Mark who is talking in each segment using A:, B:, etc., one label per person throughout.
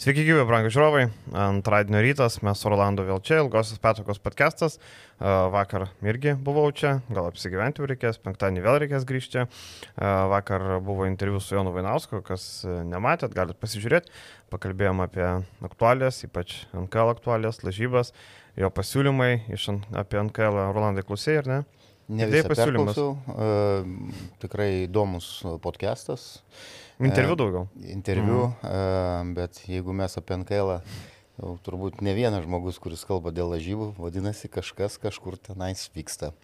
A: Sveiki, gyvi, brangų žiūrovai. Antradienio rytas, mes su Rolandu vėl čia, ilgosios petokos podcastas. Vakar irgi buvau čia, gal apsigyventi reikės, penktadienį vėl reikės grįžti. Vakar buvo interviu su Jonu Vainausku, kas nematėt, galite pasižiūrėti. Pakalbėjom apie aktualijas, ypač NKL aktualijas, lažybas, jo pasiūlymai iš, apie NKL. Rolandai klausėjai, ar ne?
B: Ne visą pasiūlymus. Uh, tikrai įdomus podcastas.
A: Interviu daugiau.
B: Interviu, mhm. bet jeigu mes apie NKL, turbūt ne vienas žmogus, kuris kalba dėl lažybų, vadinasi, kažkas kažkur tenais vyksta.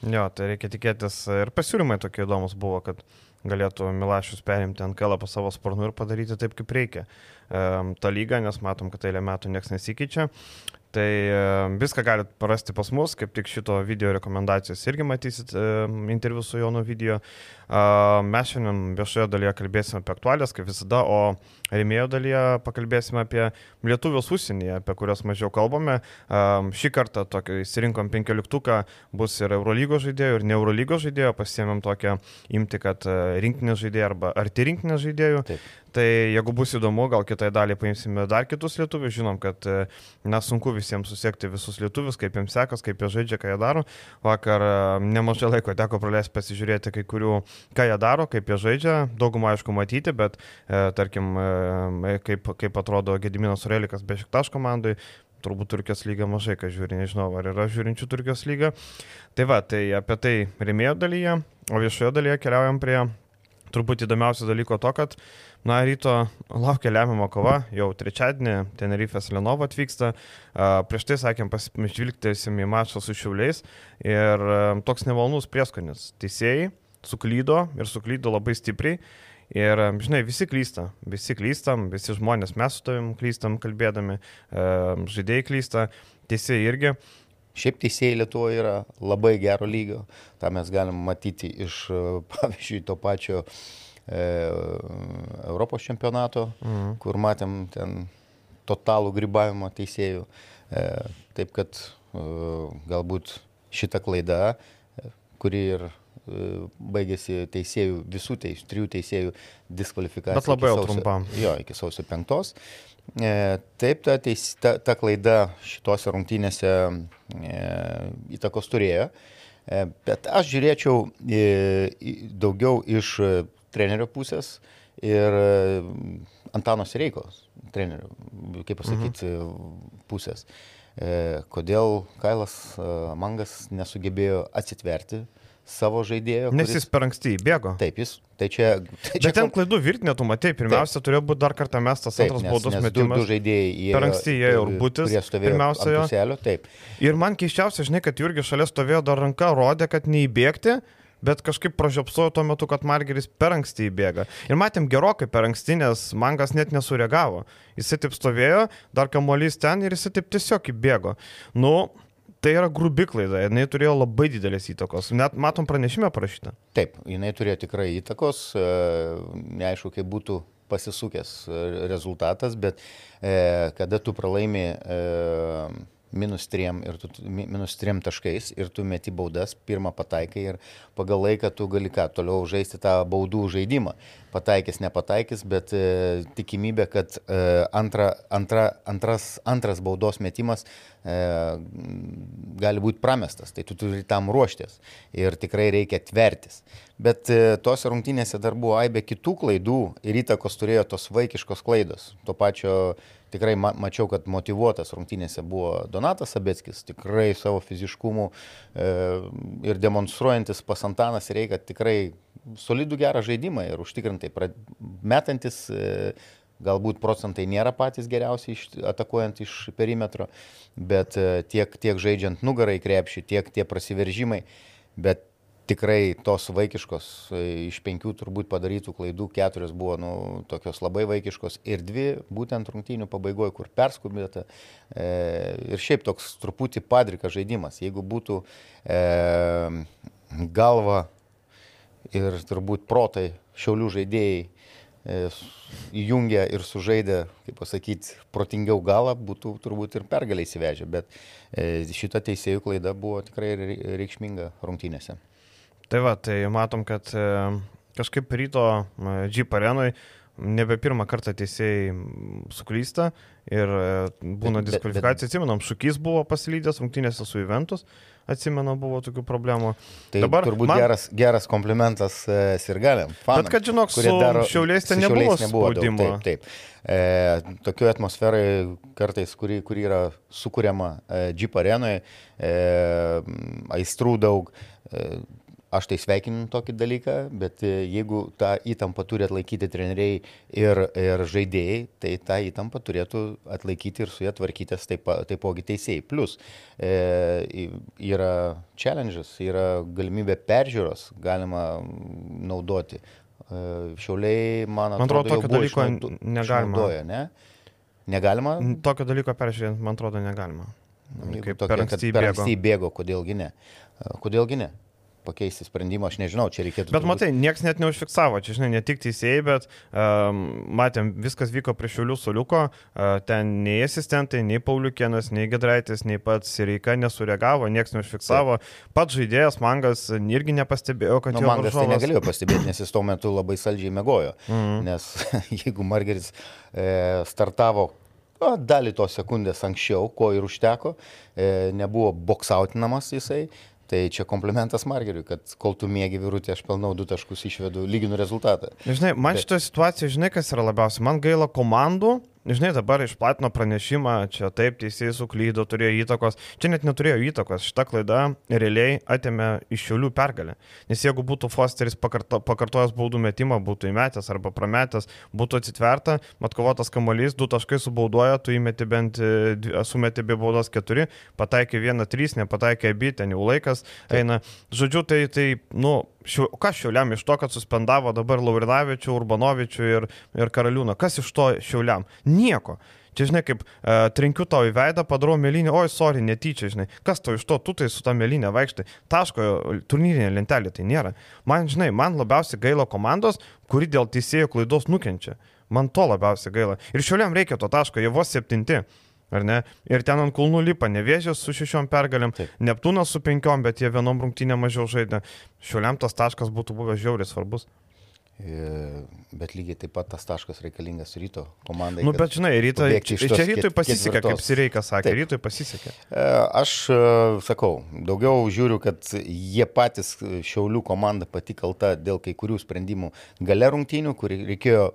A: Jo, tai reikia tikėtis ir pasiūlymai tokie įdomus buvo, kad galėtų Milašius perimti NKL po savo sparnu ir padaryti taip, kaip reikia. Tą lygą, nes matom, kad eilę metų niekas nesikeičia. Tai viską galite parasti pas mus, kaip tik šito video rekomendacijos irgi matysit interviu su Jonu video. Mes šiandien viešoje dalyje kalbėsime apie aktualės, kaip visada, o rėmėjo dalyje pakalbėsime apie lietuvius užsienyje, apie kurias mažiau kalbame. Šį kartą tokį įsirinkom penkioliktuką, bus ir Eurolygos žaidėjų, ir ne Eurolygos žaidėjų, pasiėmėm tokią imti, kad e, rinktinės žaidėjų arba arti rinktinės žaidėjų. Taip. Tai jeigu bus įdomu, gal kitai daliai paimsime dar kitus lietuvius, žinom, kad nesunku visiems susiekti visus lietuvius, kaip jiems sekas, kaip jie žaidžia, ką jie daro. Vakar nemažai laiko teko praleisti pasižiūrėti kai kurių ką jie daro, kaip jie žaidžia, daugumą aišku matyti, bet e, tarkim, e, kaip, kaip atrodo Gediminas Urelikas be šiktaš komandai, turbūt Turkijos lyga mažai, ką žiūri, nežinau, ar yra žiūrinčių Turkijos lygą. Tai va, tai apie tai remėjo dalyje, o viešojo dalyje keliaujam prie turbūt įdomiausio dalyko to, kad, na, ryto laukia lemiamo kova, jau trečiadienį Tenerifės Lenovo atvyksta, prieš tai sakėm, pasižvilgtėsim į mačą su Šiauliais ir uh, toks nevalnus prieskonis. Teisėjai, suklydo ir suklydo labai stipriai. Ir, žinai, visi klysta, visi klystam, visi žmonės, mes su tavim klystam kalbėdami, žaidėjai klysta, teisėjai irgi.
B: Šiaip teisėjai Lietuvoje yra labai gero lygio, tą mes galim matyti iš, pavyzdžiui, to pačio e, Europos čempionato, mhm. kur matėm ten totalų grybavimą teisėjų. E, taip kad e, galbūt šita klaida, e, kuri ir baigėsi teisėjų, visų teisėjų, trijų teisėjų diskvalifikacija.
A: Bet labai sausio, trumpam.
B: Jo, iki sausio penktos. E, taip, ta, teis, ta, ta klaida šitose rungtynėse e, įtakos turėjo, e, bet aš žiūrėčiau e, daugiau iš trenerio pusės ir e, Antano Sereikos, trenerio, kaip pasakyti, mhm. pusės. E, kodėl Kailas e, Mangas nesugebėjo atsitverti savo žaidėjo.
A: Nes kuris... jis per anksti įbėgo.
B: Taip, jis. Tai čia, tai
A: čia Bet ten klaidų virtinė, tu matai, pirmiausia, taip. turėjo būti dar kartą mestas taip, antras baudos metimas.
B: Du, du žaidėjai
A: jie. Per anksti jie ir būtis. Pirmiausia, jo.
B: Puselio, taip.
A: Ir man keiščiausia, žinai, kad Jurgis šalia stovėjo dar ranka, rodė, kad neįbėgti bet kažkaip pražiopsojo tuo metu, kad Margeris per anksti įbėga. Ir matėm gerokai per anksti, nes Mangas net nesureagavo. Jisai taip stovėjo, dar kamuolys ten ir jisai taip tiesiog įbėgo. Nu, Tai yra grubi klaida, jinai turėjo labai didelės įtakos. Net matom pranešime parašytą.
B: Taip, jinai turėjo tikrai įtakos, e, neaišku, kaip būtų pasisukęs e, rezultatas, bet e, kada tu pralaimi minus 3 ir tu, minus 3 taškais ir tu meti baudas, pirmą pataikai ir pagal laiką tu gali ką, toliau žaisti tą baudų žaidimą. Pataikys, nepataikys, bet e, tikimybė, kad e, antra, antra, antras, antras baudos metimas e, gali būti pramestas, tai tu turi tam ruoštis ir tikrai reikia tvertis. Bet e, tos rungtynėse dar buvo aibė kitų klaidų ir įtakos turėjo tos vaikiškos klaidos. To pačio tikrai ma mačiau, kad motivuotas rungtynėse buvo Donatas Sabeckis, tikrai savo fiziškumu e, ir demonstruojantis pasantanas reikia tikrai solidų gerą žaidimą ir užtikrintai metantis. E, Galbūt procentai nėra patys geriausi iš, atakuojant iš perimetro, bet e, tiek, tiek žaidžiant nugarai krepšį, tiek tie prasiveržimai. Bet tikrai tos vaikiškos, e, iš penkių turbūt padarytų klaidų, keturios buvo nu, tokios labai vaikiškos ir dvi būtent rungtynių pabaigoje, kur perskubėta. E, ir šiaip toks truputį padrikas žaidimas. Jeigu būtų e, galva ir turbūt protai šiaulių žaidėjai e, įjungę ir sužaidę, kaip pasakyti, protingiau galą, būtų turbūt ir pergaliai įsivežę, bet e, šita teisėjų klaida buvo tikrai reikšminga rungtynėse.
A: Tai va, tai matom, kad e, kažkaip ryto Jeep arenui nebe pirmą kartą teisėjai suklysta ir e, būna diskvalifikacija. Atsimenam, Šukys buvo pasilydęs rungtynėse su Juventus, atsimenu, buvo tokių problemų.
B: Tai Dabar turbūt man... geras, geras komplimentas e, Sirgaliam.
A: Fanam, Bet kad žinok, su daro, šiauliais ten nebuvo, nebuvo spaudimo.
B: Daug, taip, taip. E, tokio atmosferai kartais, kuri, kuri yra sukūriama e, Jeep arenoje, e, aistrų daug. E, Aš tai sveikinu tokį dalyką, bet e, jeigu tą įtampą turi atlaikyti treneriai ir, ir žaidėjai, tai tą įtampą turėtų atlaikyti ir su ją tvarkytis taip, taipogi teisėjai. Plus e, yra challenges, yra galimybė peržiūros, galima naudoti. E, šiauliai, man atrodo, man atrodo
A: tokio dalyko išnaudo, negalima. Išnaudoja,
B: ne? Negalima?
A: Tokio dalyko peržiūrėti, man atrodo, negalima.
B: Kaip tokia, per anksti bėgo. bėgo, kodėlgi ne? Kodėlgi ne? Pakeisti sprendimą, aš nežinau, čia reikėtų.
A: Bet turbūt... matai, niekas net neužfiksavo, čia žinai, ne tik teisėjai, bet um, matėm, viskas vyko prie šiulių soliuko, uh, ten nei asistentai, nei Pauliukienas, nei Gedraitis, nei pats Sireika nesureagavo, niekas neužfiksavo, Taip. pats žaidėjas Mangas irgi nepastebėjo, kad
B: nu, jo Mangas tai varžovas... tai negalėjo pastebėti, nes jis tuo metu labai saldžiai mėgojo, mm. nes jeigu Margeris e, startavo o, dalį tos sekundės anksčiau, ko ir užteko, e, nebuvo boksautinamas jisai, Tai čia komplimentas Margeriui, kad kol tu mėgi virutį, aš pelnau du taškus išvedu, lyginu rezultatą.
A: Žinai, man Bet... šitoje situacijoje, žinai, kas yra labiausiai, man gaila komandų, Žinai, dabar išplatino pranešimą, čia taip teisėjai suklydo, turėjo įtakos. Čia net neturėjo įtakos. Šita klaida realiai atėmė iš šiulių pergalę. Nes jeigu būtų Fosteris pakarto, pakartojęs baudų metimą, būtų įmetęs arba prametęs, būtų atsitverta, matkovotas kamuolys, du taškai subaudoja, tu įmeti bent, e, sumeti be baudos keturi, pataikė vieną, trys, nepataikė abi, ten jau laikas eina. Žodžiu, tai, tai nu, Šiu, kas šiuliam iš to, kad suspendavo dabar Laurinavičių, Urbanovičių ir, ir Karaliūną? Kas iš to šiuliam? Nieko. Čia, žinai, kaip e, trenkiu tau į veidą, padarau mėlynę, oi, sorry, netyčia, žinai, kas tau iš to, tu tai su tą mėlynę vaikštai, taško turnyrinė lentelė tai nėra. Man, žinai, man labiausiai gaila komandos, kuri dėl teisėjų klaidos nukenčia. Man to labiausiai gaila. Ir šiuliam reikia to taško, jie vos septinti. Ar ne? Ir ten ant kulnų lipa Nevėžės su šešiom pergalėm, Taip. Neptūnas su penkiom, bet jie vienom rungtynėm mažiau žaidė. Šiuliam tas taškas būtų buvęs žiauriai svarbus.
B: E, bet lygiai taip pat tas taškas reikalingas ryto komandai.
A: Nu, bet žinai, ryto, čia rytui pasisekė, kaip Sireikas sakė, rytui pasisekė.
B: E, aš e, sakau, daugiau žiūriu, kad jie patys Šiaulių komanda pati kalta dėl kai kurių sprendimų gale rungtynių, kur reikėjo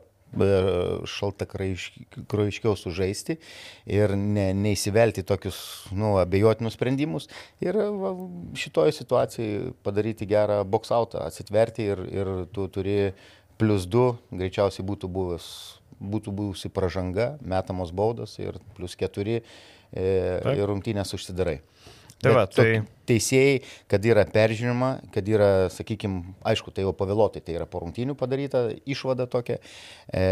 B: šalta kraiškiau sužaisti ir ne, neįsivelti tokius nu, abejotinus sprendimus ir va, šitoje situacijoje padaryti gerą boksautą, atsitverti ir, ir tu turi plus 2, greičiausiai būtų buvęs būtų buvusi pažanga, metamos baudos ir plus 4 e, ir rungtynės užsidarai.
A: Tai va, tai...
B: Teisėjai, kad yra peržiūrima, kad yra, sakykime, aišku, tai jau pavėlotai, tai yra po rungtynių padaryta išvada tokia, e,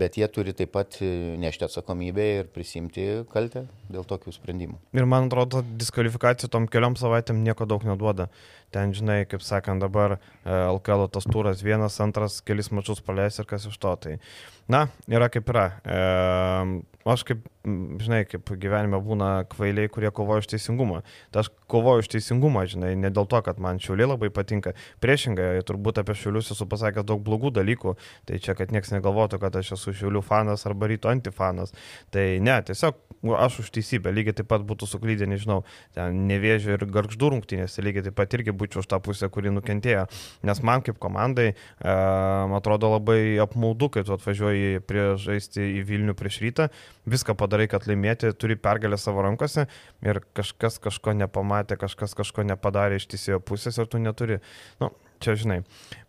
B: bet jie turi taip pat nešti atsakomybę ir prisimti kaltę dėl tokių sprendimų.
A: Ir man atrodo, diskvalifikacija tom keliom savaitėm nieko daug neduoda. Ten, žinai, kaip sakant, dabar LKL tas turas vienas, antras, kelis mačius paleis ir kas iš to. Tai, na, yra kaip yra. E, aš kaip, žinai, kaip gyvenime būna kvailiai, kurie kovoja už teisingumą. Tai aš kovoju už teisingumą, žinai, ne dėl to, kad man šiuliai labai patinka. Priešingai, turbūt apie šiulius esu pasakęs daug blogų dalykų. Tai čia, kad niekas negalvotų, kad aš esu šiulių fanas arba ryto antifanas. Tai ne, tiesiog nu, aš už teisybę. Lygiai taip pat būtų suklydę, nežinau, ten nevėžio ir garždų rungtynėse, lygiai taip pat irgi būčiau už tą pusę, kuri nukentėjo. Nes man kaip komandai, e, atrodo labai apmaudu, kai tu atvažiuoji prie žaisti į Vilnių prieš rytą viską padarai, kad laimėti, turi pergalę savo rankose ir kažkas kažko nepamatė, kažkas kažko nepadarė iš teisėjo pusės ir tu neturi. Nu, čia žinai.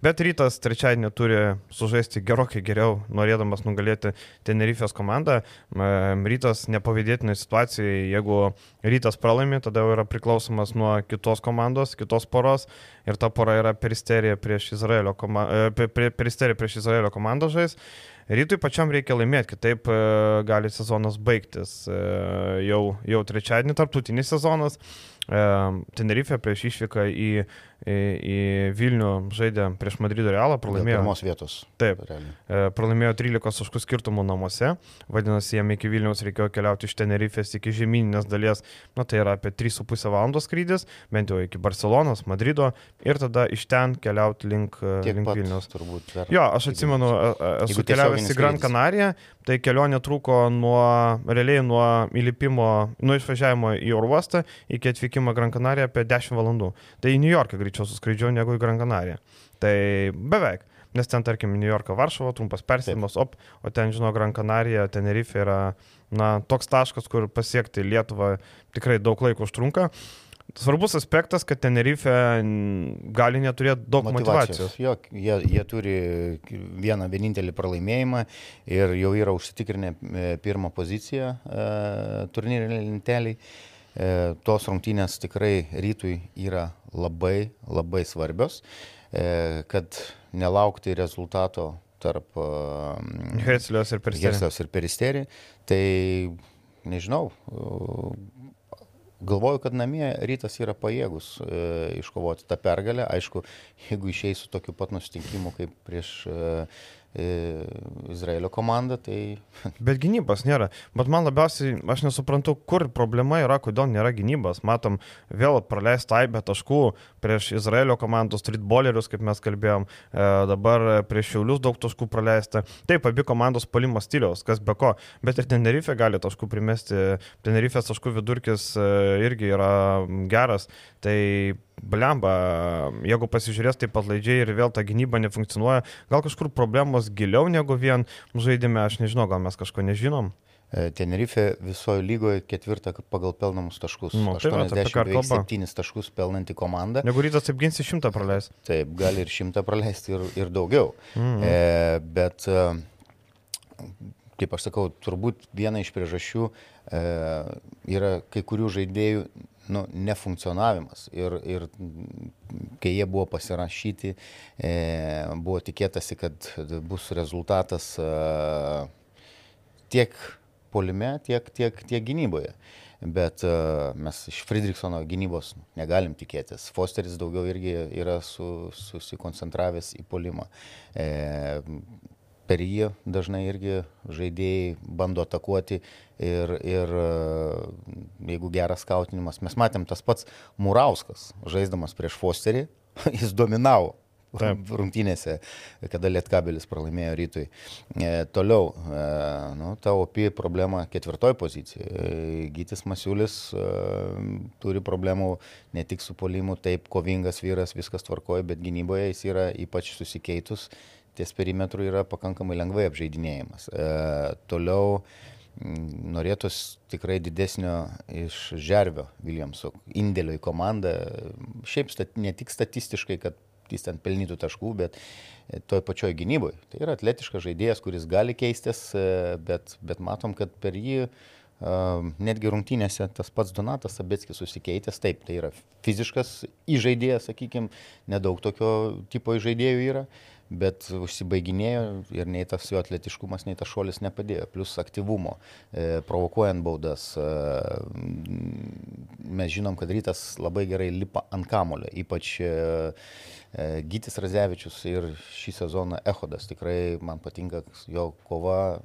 A: Bet rytas trečiadienį turi sužaisti gerokai geriau, norėdamas nugalėti Tenerifės komandą. Rytas nepavydėtinai situacijai, jeigu rytas pralaimi, tada jau yra priklausomas nuo kitos komandos, kitos poros ir ta pora yra peristerija prieš Izraelio, koma, e, peristerija prieš Izraelio komandą žais. Rytui pačiam reikia laimėti, kitaip e, gali sezonas baigtis. E, jau, jau trečiadienį tarptautinis sezonas. Tenerife prieš išvyką į, į, į Vilnių žaidė prieš Madrido Realą, pralaimėjo.
B: Pirmos vietos.
A: Taip. Realiai. E, pralaimėjo 13 taškų skirtumų namuose, vadinasi, jam iki Vilniaus reikėjo keliauti iš Tenerifės iki žemyninės dalies, na tai yra apie 3,5 valandos skrydis, bent jau iki Barcelonos, Madrido ir tada iš ten keliauti link, e, Tiek link pat, Vilnius.
B: Turbūt,
A: jo, aš atsimenu, e, esu keliavęs į Gran Canariją, tai kelionė truko nuo, realiai nuo įlipimo, nuo išvažiavimo į oro uostą iki atvykimo Gran Canariją apie 10 valandų. Tai į New Yorką greičiau suskraidžiau negu į Gran Canariją. Tai beveik. Nes ten, tarkim, New Yorką, Varšuvo, trumpas persėdimas, op, o ten, žinau, Gran Canarija, Tenerife yra, na, toks taškas, kur pasiekti Lietuvą tikrai daug laiko užtrunka. Svarbus aspektas, kad Tenerife gali neturėti daug motivacijos. motivacijos.
B: Jo, jie, jie turi vieną vienintelį pralaimėjimą ir jau yra užsitikrinę e, pirmą poziciją e, turnyrinė lentelį. E, tos rungtynės tikrai rytui yra labai, labai svarbios, e, kad nelaukti rezultato tarp
A: e, Heslios ir
B: Peristerį. Tai nežinau, Galvoju, kad namie rytas yra pajėgus e, iškovoti tą pergalę. Aišku, jeigu išeis su tokiu pat nustinkimu kaip prieš e, Izraelio komanda, tai...
A: Bet gynybos nėra. Bet man labiausiai, aš nesuprantu, kur problema yra, kodėl nėra gynybos. Matom, vėl praleistą aibę taškų prieš Izraelio komandos streetballerius, kaip mes kalbėjom, e, dabar prieš Šiaulius daug taškų praleista. Taip, abi komandos palimo stiliaus, kas be ko, bet ir Tenerife gali taškų primesti. Tenerife's taškų vidurkis e, irgi yra geras. Tai blemba, jeigu pasižiūrės taip pat laidžiai ir vėl ta gynyba nefunkcionuoja, gal kažkur problemos giliau negu vien žaidime, aš nežinau, gal mes kažko nežinom.
B: E, Tenerife visoje lygoje ketvirtą pagal pelnamus taškus. Nu, tai 87 taškus pelnanti komanda.
A: Negu rytas taip ginsi šimtą praleisti.
B: Taip, gali ir šimtą praleisti ir, ir daugiau. Mm. E, bet, e, kaip aš sakau, turbūt viena iš priežasčių e, yra kai kurių žaidėjų nu, nefunkcionavimas. Ir, ir kai jie buvo pasirašyti, e, buvo tikėtasi, kad bus rezultatas e, tiek polime, tiek, tiek, tiek gynyboje. Bet uh, mes iš Friedrichsono gynybos negalim tikėtis. Fosteris daugiau irgi yra su, susikoncentravęs į polimą. E, per jį dažnai irgi žaidėjai bando atakuoti ir, ir e, jeigu geras skautinimas, mes matėm tas pats Murauskas, žaisdamas prieš Fosterį, jis dominavo. Taip. Rungtynėse, kada Lietkabelis pralaimėjo rytui. E, toliau, e, nu, ta opi problema ketvirtoji pozicija. E, Gytis Masiulis e, turi problemų ne tik su polimu, taip kovingas vyras, viskas tvarkoja, bet gynyboje jis yra ypač susikeitus ties perimetru yra pakankamai lengvai apžaidinėjimas. E, toliau norėtus tikrai didesnio iš Žervio Viljamso indėlio į komandą, šiaip stat, ne tik statistiškai, kad jis ten pelnytų taškų, bet toj pačioj gynyboje. Tai yra atletiškas žaidėjas, kuris gali keistis, e, bet, bet matom, kad per jį Uh, netgi rungtynėse tas pats Donatas Sabetskis susikeitęs, taip, tai yra fiziškas įžaidėjas, sakykime, nedaug tokio tipo įžaidėjų yra, bet užsibaiginėjo ir nei tas jo atletiškumas, nei tas šuolis nepadėjo. Plus aktyvumo, e, provokuojant baudas. E, mes žinom, kad rytas labai gerai lipa ant kamulio, ypač e, e, Gytis Razevičius ir šį sezoną Ehodas. Tikrai man patinka jo kova,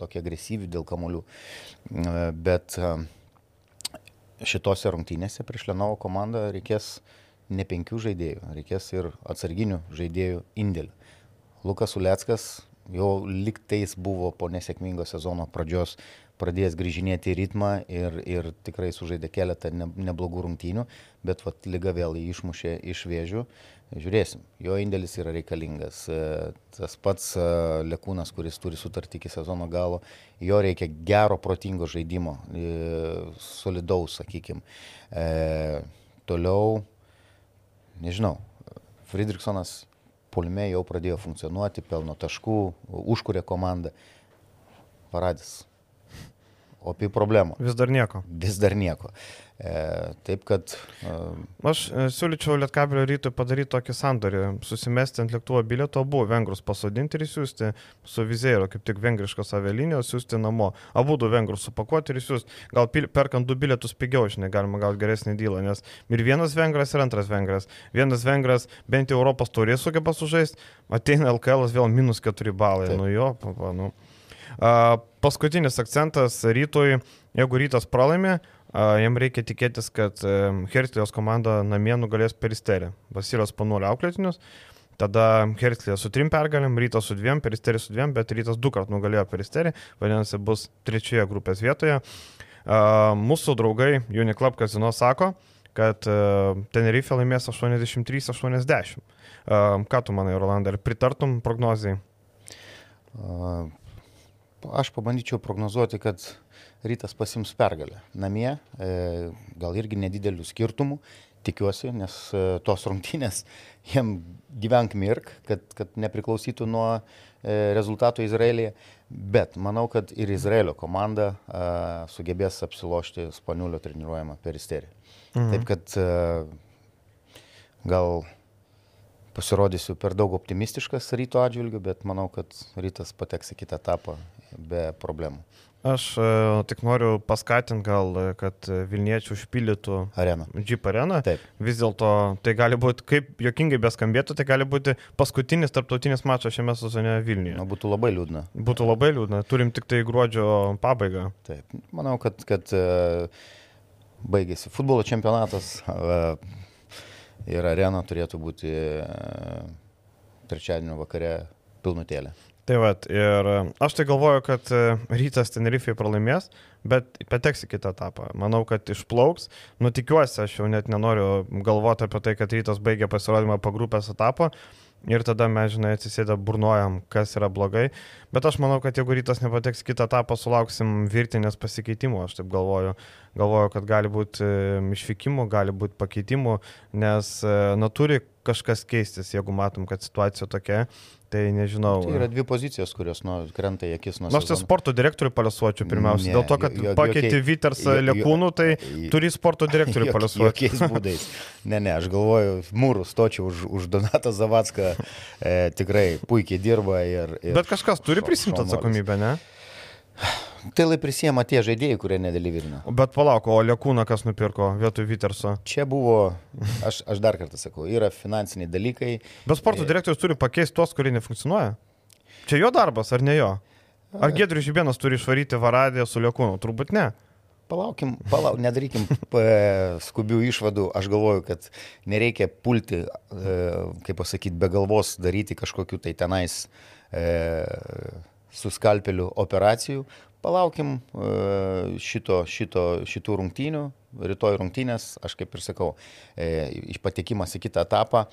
B: tokia agresyvi dėl kamuolių. E, bet e, šitose rungtynėse prieš Lenovo komandą reikės ne penkių žaidėjų, reikės ir atsarginių žaidėjų indėlių. Lukas Uleckas jau liktais buvo po nesėkmingo sezono pradžios pradėjęs grįžinėti į ritmą ir, ir tikrai sužaidė keletą ne, neblogų rungtynių, bet vat, lyga vėl jį išmušė iš vėžių. Žiūrėsim, jo indėlis yra reikalingas. E, tas pats e, Lekūnas, kuris turi sutartį iki sezono galo, jo reikia gero, protingo žaidimo, e, solidaus, sakykime. Toliau, nežinau, Friedrichsonas polime jau pradėjo funkcionuoti, pelno taškų, užkūrė komandą. Paradis. Opi problema.
A: Vis dar nieko.
B: Vis dar nieko. E, taip kad... E,
A: Aš e, siūlyčiau Lietkabelio rytui padaryti tokį sandorį, susimesti ant lėktuvo bilieto, abu vengrus pasodinti ir siūsti su vizėro, kaip tik vengriškos avialinijos, siūsti namo. Abu du vengrus supakuoti ir siūsti. Gal pil, perkant du bilietus pigiau, žinai, galima gauti geresnį dylą, nes ir vienas vengras, ir antras vengras. Vienas vengras bent jau Europos turės sugeba sužaisti, ateina LKL vėl minus 4 balai. Taip. Nu jo, papa, nu. Uh, paskutinis akcentas rytui, jeigu rytas pralaimė, jam reikia tikėtis, kad Hertlijos komanda namie nugalės peristerį. Vasilijos panuolio auklėtinius. Tada Hertlija su trim pergalėm, Rytas su dviem, Peristerį su dviem, bet Rytas du kart nugalėjo Peristerį, vadinasi, bus trečioje grupės vietoje. Mūsų draugai Uniclub Casino sako, kad Tenerife laimės 83-80. Ką tu manai, Rolandai, ar pritartum prognozijai?
B: Aš pabandyčiau prognozuoti, kad rytas pasims pergalę. Namie, e, gal irgi nedidelių skirtumų, tikiuosi, nes e, tos rungtynės jiem gyvenk mirk, kad, kad nepriklausytų nuo e, rezultatų Izraelyje. Bet manau, kad ir Izraelio komanda sugebės apsilošti Spaniulio treniruojamą peristerį. Mhm. Taip kad gal pasirodysiu per daug optimistiškas ryto atžvilgiu, bet manau, kad rytas pateks į kitą etapą be problemų.
A: Aš uh, tik noriu paskatinti gal, kad Vilniečių užpildytų
B: areną.
A: Jeep areną.
B: Taip.
A: Vis dėlto tai gali būti, kaip jokingai beskambėtų, tai gali būti paskutinis tarptautinis mačas šiame sezone Vilniuje.
B: Na, būtų labai liūdna.
A: Būtų labai liūdna. Turim tik tai gruodžio pabaigą.
B: Taip. Manau, kad, kad uh, baigėsi futbolo čempionatas ir arena turėtų būti uh, trečiadienio vakare pilnutėlė.
A: Tai vad, ir e, aš tai galvoju, kad e, rytas Tenerifei pralaimės, bet pateks į kitą etapą. Manau, kad išplauks. Nu, tikiuosi, aš jau net nenoriu galvoti apie tai, kad rytas baigė pasirodymą po grupės etapą. Ir tada mes, žinai, atsisėdę burnuojam, kas yra blogai. Bet aš manau, kad jeigu rytas nepateks kitą etapą, sulauksim virtinės pasikeitimų, aš taip galvoju. Galvoju, kad gali būti e, išvykimų, gali būti pakeitimų, nes, na, turi kažkas keistis, jeigu matom, kad situacija tokia. Tai nežinau.
B: Tai yra dvi pozicijos, kurios nu, krenta į akis nuo...
A: Nors tai sporto direktorių palesuočiau pirmiausia. Ne, Dėl to, kad pakeiti Vitersą Lekūnų, tai turi sporto direktorių palesuoti.
B: Jokiais būdais. Ne, ne, aš galvoju, mūrų stočiau už, už Donatą Zavacką. E, tikrai puikiai dirba ir... ir
A: Bet kažkas turi prisimti atsakomybę, ne?
B: Tai lai prisėmė tie žaidėjai, kurie nedalyvino.
A: Bet palauk, o Lekūną kas nupirko vietoj Viterso?
B: Čia buvo, aš, aš dar kartą sakau, yra finansiniai dalykai.
A: Bet sporto e- direktorius turi pakeisti tos, kurie nefunkcionuoja. Čia jo darbas, ar ne jo? Ar Gedrius Žibėnas turi išvaryti Varadį su Lekūnu? Turbūt ne.
B: Palaukim, palauk, nedarykim skubių išvadų. Aš galvoju, kad nereikia pulti, e, kaip pasakyti, be galvos daryti kažkokiu tai tenais e, su skalpeliu operacijų. Palaukim e, šito, šito, šitų rungtynių, rytoj rungtynės, aš kaip ir sakau, e, patekimas į kitą etapą.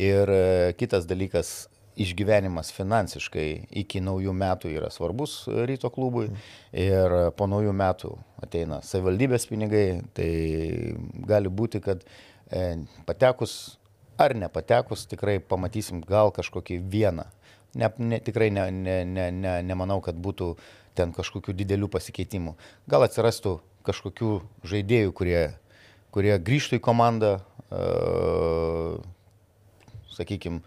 B: Ir e, kitas dalykas, išgyvenimas finansiškai iki naujų metų yra svarbus ryto klubui ir po naujų metų ateina savivaldybės pinigai, tai gali būti, kad patekus ar nepatekus tikrai pamatysim gal kažkokį vieną Ne, ne, tikrai ne, ne, ne, ne, nemanau, kad būtų ten kažkokių didelių pasikeitimų. Gal atsirastų kažkokių žaidėjų, kurie, kurie grįžtų į komandą, uh, sakykime,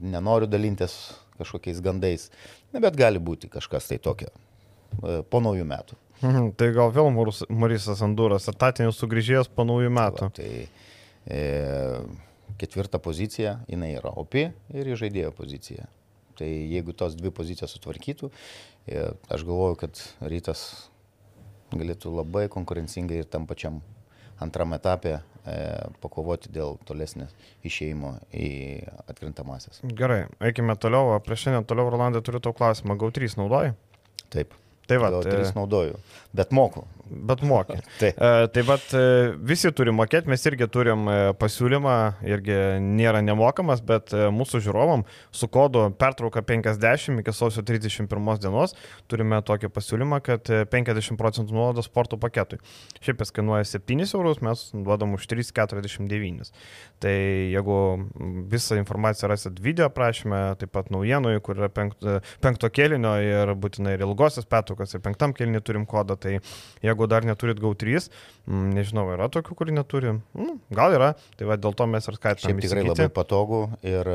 B: nenoriu dalintis kažkokiais gandais, ne, bet gali būti kažkas tai tokio uh, po naujų metų.
A: Mhm, tai gal vėl Marisas Anduras, atatinis sugrįžėjęs po naujų metų.
B: Va, tai e, ketvirta pozicija, jinai yra opi ir žaidėjo pozicija. Tai jeigu tos dvi pozicijos sutvarkytų, e, aš galvoju, kad rytas galėtų labai konkurencingai ir tam pačiam antram etapė e, pakovoti dėl tolesnės išėjimo į atkrintamasis.
A: Gerai, eikime toliau. Prieš šiandien toliau, Rolandai, turiu tau klausimą. GAU3 naudoji?
B: Taip.
A: Tai va,
B: GAU3 tai... naudoju, bet moku.
A: Bet mokė.
B: Taip.
A: E, tai bet visi turi mokėti, mes irgi turim e, pasiūlymą, irgi nėra nemokamas, bet e, mūsų žiūrovam su kodu pertrauka 50 iki sausio 31 dienos turime tokį pasiūlymą, kad e, 50 procentų nuolaidos sporto paketui. Šiaip jis kainuoja 7 eurus, mes duodam už 3,49. Tai jeigu visą informaciją rasit video aprašymę, taip pat naujienoje, kur yra penkto, penkto kėlinio ir būtinai ir ilgosios pertraukos, ir penktam kėlinį turim kodą, tai jeigu dar neturit GAU3, nežinau, yra tokių, kurių neturi, nu, gal yra, tai va dėl to mes ir.
B: Šiaip tikrai labai patogu ir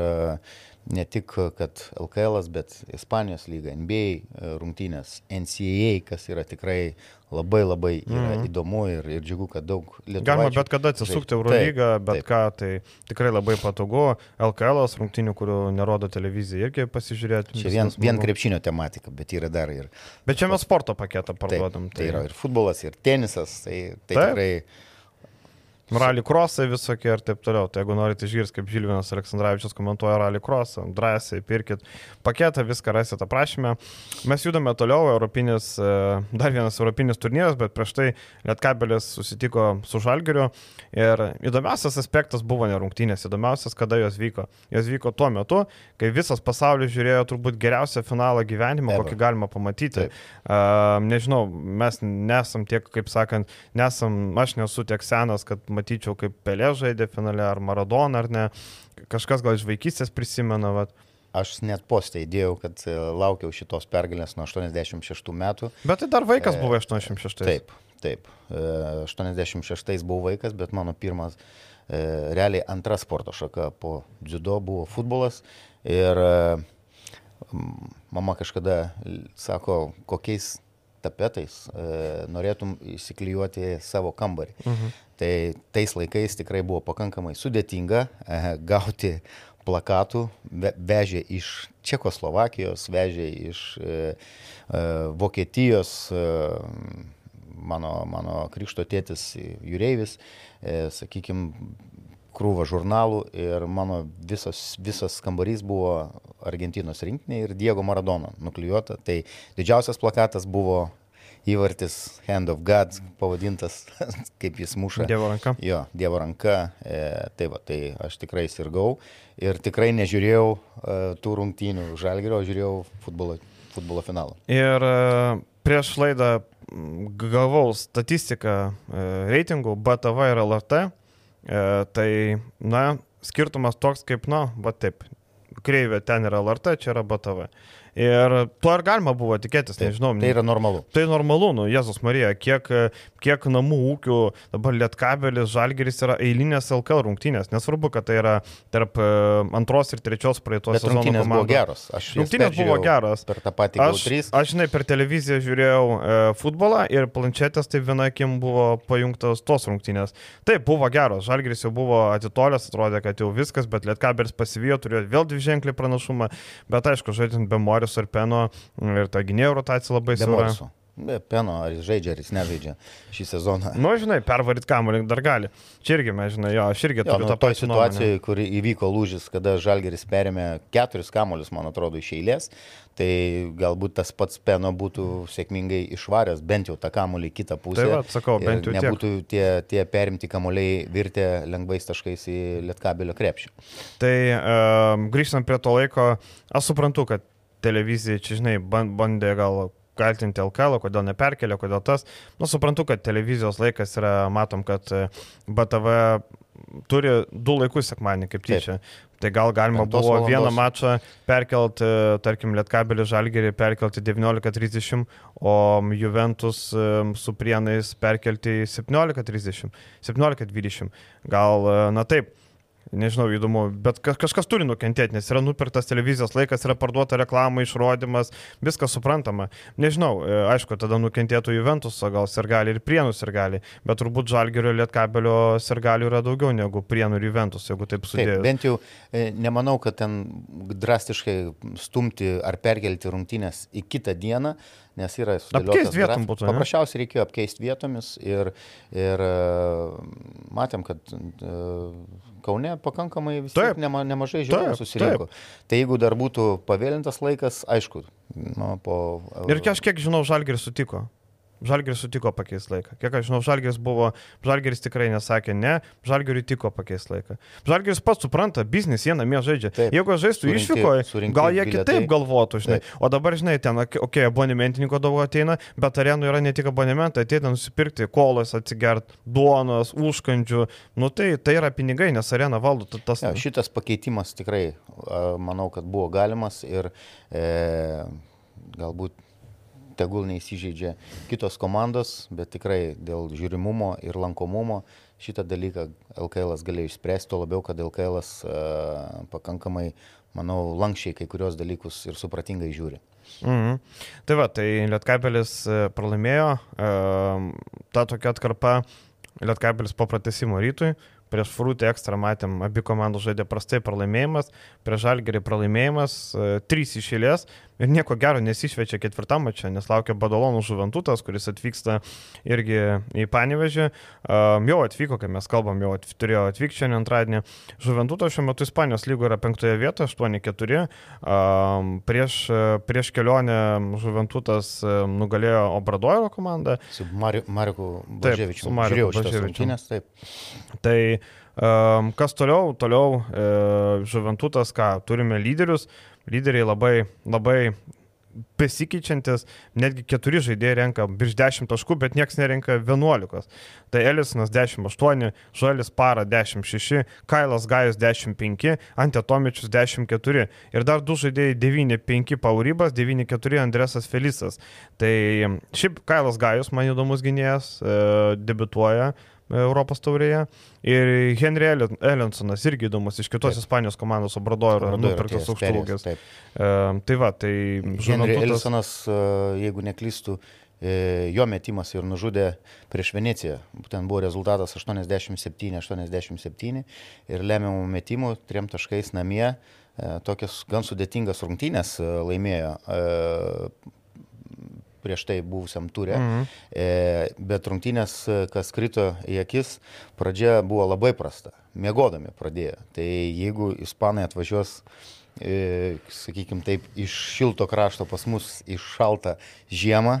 B: ne tik, kad LKL, bet Ispanijos lyga, NBA rungtynės, NCAA, kas yra tikrai labai labai yra mm. įdomu ir, ir džiugu, kad daug lietuvių.
A: Galima bet kada atsisukti Eurolygą, bet taip. ką, tai tikrai labai patogu. LKL rungtynių, kurių nerodo televizija, irgi pasižiūrėti.
B: Čia vien, vien krepšinio tematika, bet yra dar ir.
A: Bet čia mes sporto paketą parduodam.
B: Taip, tai... tai yra ir futbolas, ir tenisas, tai, tai taip. tikrai
A: Rally crossai visokie ir taip toliau. Tai jeigu norite išgirsti, kaip Žilvinas Aleksandраvičius komentuoja rally crossą, drąsiai pirkit paketą, viską rasite aprašymę. Mes judame toliau, europinis, e, dar vienas europinis turnyras, bet prieš tai Lietkabelis susitiko su Žalgiriu. Ir įdomiausias aspektas buvo ne rungtynės, įdomiausias, kada jos vyko. Jos vyko tuo metu, kai visas pasaulis žiūrėjo turbūt geriausią finalą gyvenimo, kokį galima pamatyti. Uh, nežinau, mes nesam tiek, kaip sakant, nesam, aš nesu tiek senas, kad matyčiau, kaip Pelė žaidė finale, ar Maradona, ar ne. Kažkas gal iš vaikystės prisimena. Vat.
B: Aš net postą įdėjau, kad e, laukiau šitos pergalės nuo 86 metų.
A: Bet tai dar vaikas e, buvo 86.
B: Taip, taip. 86 e, buvau vaikas, bet mano pirmas, realiai antra sporto šaka po dziudo buvo futbolas. Ir mama kažkada sako, kokiais tapetais norėtum įsiklijuoti savo kambarį. Mhm. Tai tais laikais tikrai buvo pakankamai sudėtinga e, gauti plakatų, vežė iš Čekoslovakijos, vežė iš e, e, Vokietijos, e, mano, mano krikšto tėtis Jūreivis, e, sakykime, krūva žurnalų ir mano visas, visas kambarys buvo Argentinos rinktinė ir Diego Maradona nuklijuota. Tai didžiausias plakatas buvo įvartis Hand of God pavadintas, kaip jis muša.
A: Dievo ranka.
B: Jo, Dievo ranka. E, tai va, tai aš tikrai sirgau ir tikrai nežiūrėjau e, tų rungtynių žalgerio, žiūrėjau futbolo, futbolo finalą.
A: Ir e, prieš laidą gavau statistiką e, reitingų BTV ir LRT. E, tai, na, skirtumas toks kaip, na, va taip, kreivė ten yra LRT, čia yra BTV. Ir to ir galima buvo tikėtis, Taip, nežinau.
B: Tai yra normalu.
A: Tai normalu, nu, Jėzus Marija, kiek, kiek namų ūkių dabar Lietkabelis, Žalgeris yra eilinės LKL rungtynės. Nesvarbu, kad tai yra tarp e, antros ir trečios praeitos sezono
B: rungtynės komandų. buvo geros.
A: Aš rungtynės buvo geros.
B: Per tą patį
A: aš, aš, žinai, per televiziją žiūrėjau e, futbolą ir planšetės tai viena akim buvo pajungtos tos rungtynės. Taip, buvo geros. Žalgeris jau buvo atitolęs, atrodė, kad jau viskas, bet Lietkabelis pasivijo, turėjo vėl dvi ženklį pranašumą. Bet aišku, žaidžiant be Morio Marius ar Peno ir ta gynėjo rotacija labai siaura.
B: Be Peno, ar jis žaidžia, ar jis nežaidžia šį sezoną.
A: Nu, žinai, pervaryt kamuolį dar gali. Čia irgi, mes žinai, jo, aš irgi turiu
B: nu, tą pačią situaciją, kur įvyko lūžis, kada Žalgeris perėmė keturis kamuolius, man atrodo, iš eilės, tai galbūt tas pats Peno būtų sėkmingai išvaręs bent jau tą kamuolį į kitą pusę.
A: Tai va, sakau, bent jau.
B: Nebūtų tie, tie perimti kamuoliai virtę lengvais taškais į lietkabelio krepšį.
A: Tai um, grįžtant prie to laiko, aš suprantu, kad televizija, čia žinai, bandė gal kaltinti LKL, kodėl neperkelė, kodėl tas. Nu, suprantu, kad televizijos laikas yra, matom, kad e, BTV turi du laikus sekmanį, kaip tyčia. Taip. Tai gal galima Pentos buvo valandos. vieną mačą perkelti, e, tarkim, Lietkabelį Žalgerį perkelti 19.30, o Juventus e, su Prienais perkelti 17.30, 17.20. Gal, na taip Nežinau, įdomu, bet kažkas turi nukentėti, nes yra nupirktas televizijos laikas, yra parduota reklama, išrodimas, viskas suprantama. Nežinau, e, aišku, tada nukentėtų Juventus, o gal Sergali ir Prienų Sergali, bet turbūt Žalgerio Lietkabelio Sergalių yra daugiau negu Prienų ir Juventus, jeigu taip.
B: Taip, bent jau e, nemanau, kad ten drastiškai stumti ar perkelti rungtynės į kitą dieną, nes yra
A: apkeisti vietom būtų.
B: Paprasčiausiai reikėjo apkeisti vietomis ir, ir e, matėm, kad Kaune pakankamai vis tiek nema, nemažai žiūrovų susirinko. Taip. Tai jeigu dar būtų pavėlintas laikas, aišku, nu, po...
A: Ir kiek žinau, Žalgiris sutiko. Žalgeris sutiko pakeisti laiką. Kiek aš žinau, Žalgeris buvo, Žalgeris tikrai nesakė ne, Žalgeriui tiko pakeisti laiką. Žalgeris pats supranta, biznis jie namie žaidžia. Taip. Jeigu žaistų išvykoje, gal jie bilietai. kitaip galvotų, žinai. Taip. O dabar, žinai, ten, okei, okay, abonementininko daug ateina, bet arenų yra ne tik abonementai, ateina nusipirkti kolas, atsigert, duonos, užkandžių. Nu tai, tai yra pinigai, nes arena valdo tas.
B: Ja, šitas pakeitimas tikrai, manau, kad buvo galimas ir e, galbūt tegul neįsižeidžia kitos komandos, bet tikrai dėl žiūrimumo ir lankomumo šitą dalyką LKL galėjo išspręsti, to labiau, kad LKL uh, pakankamai, manau, lankščiai kai kurios dalykus ir supratingai žiūri.
A: Mhm. Tai va, tai Lietkabelis e, pralaimėjo, uh, ta tokia atkarpa Lietkabelis po pratesimo rytui, prieš Frūtį ekstra matėm, abi komandos žaidė prastai pralaimėjimas, prieš Žalgerį pralaimėjimas, e, trys išėlės, ir nieko gero nesišvečia ketvirtam mačią, nes laukia Badalonų žuventutas, kuris atvyksta irgi į Panevežį. Um, jau atvyko, kai mes kalbam, jau at, turėjo atvykti šiandien antradienį. Žuventutas šiuo metu Ispanijos lygo yra penktoje vietoje, 8-4. Um, prieš, prieš kelionę Žuventutas nugalėjo Obradoiro komandą.
B: Su Mariku Blaževičiu. Su Mariku Blaževičiu. Taip.
A: Tai kas toliau? Toliau Žuventutas, ką turime lyderius lyderiai labai, labai besikeičiantis, netgi keturi žaidėjai renka virš 10 taškų, bet niekas nerenka 11. Tai Elisonas 10-8, Žuelis Para 10-6, Kailas Gajus 10-5, Antetomičius 10-4 ir dar du žaidėjai 9-5 Paurybas, 9-4 Andresas Felisas. Tai šiaip Kailas Gajus, man įdomus gynėjas, e, debituoja Europos taurėje. Ir Henry Ellensonas irgi įdomus iš kitos taip. Ispanijos komandos Obradoiro nupirktas aukštūgės. E, tai va, tai
B: Henry Ellensonas, e, jeigu neklystu, e, jo metimas ir nužudė prieš Veneciją. Būtent buvo rezultatas 87-87 ir lemiamų metimų trim taškais namie. E, tokias gan sudėtingas rungtynės laimėjo prieš tai buvusiam turė. Mhm. E, bet rungtynės, kas krito į akis, pradžia buvo labai prasta. Mėgodami pradėjo. Tai jeigu ispanai atvažiuos e, sakykime taip, iš šilto krašto pas mus į šaltą žiemą,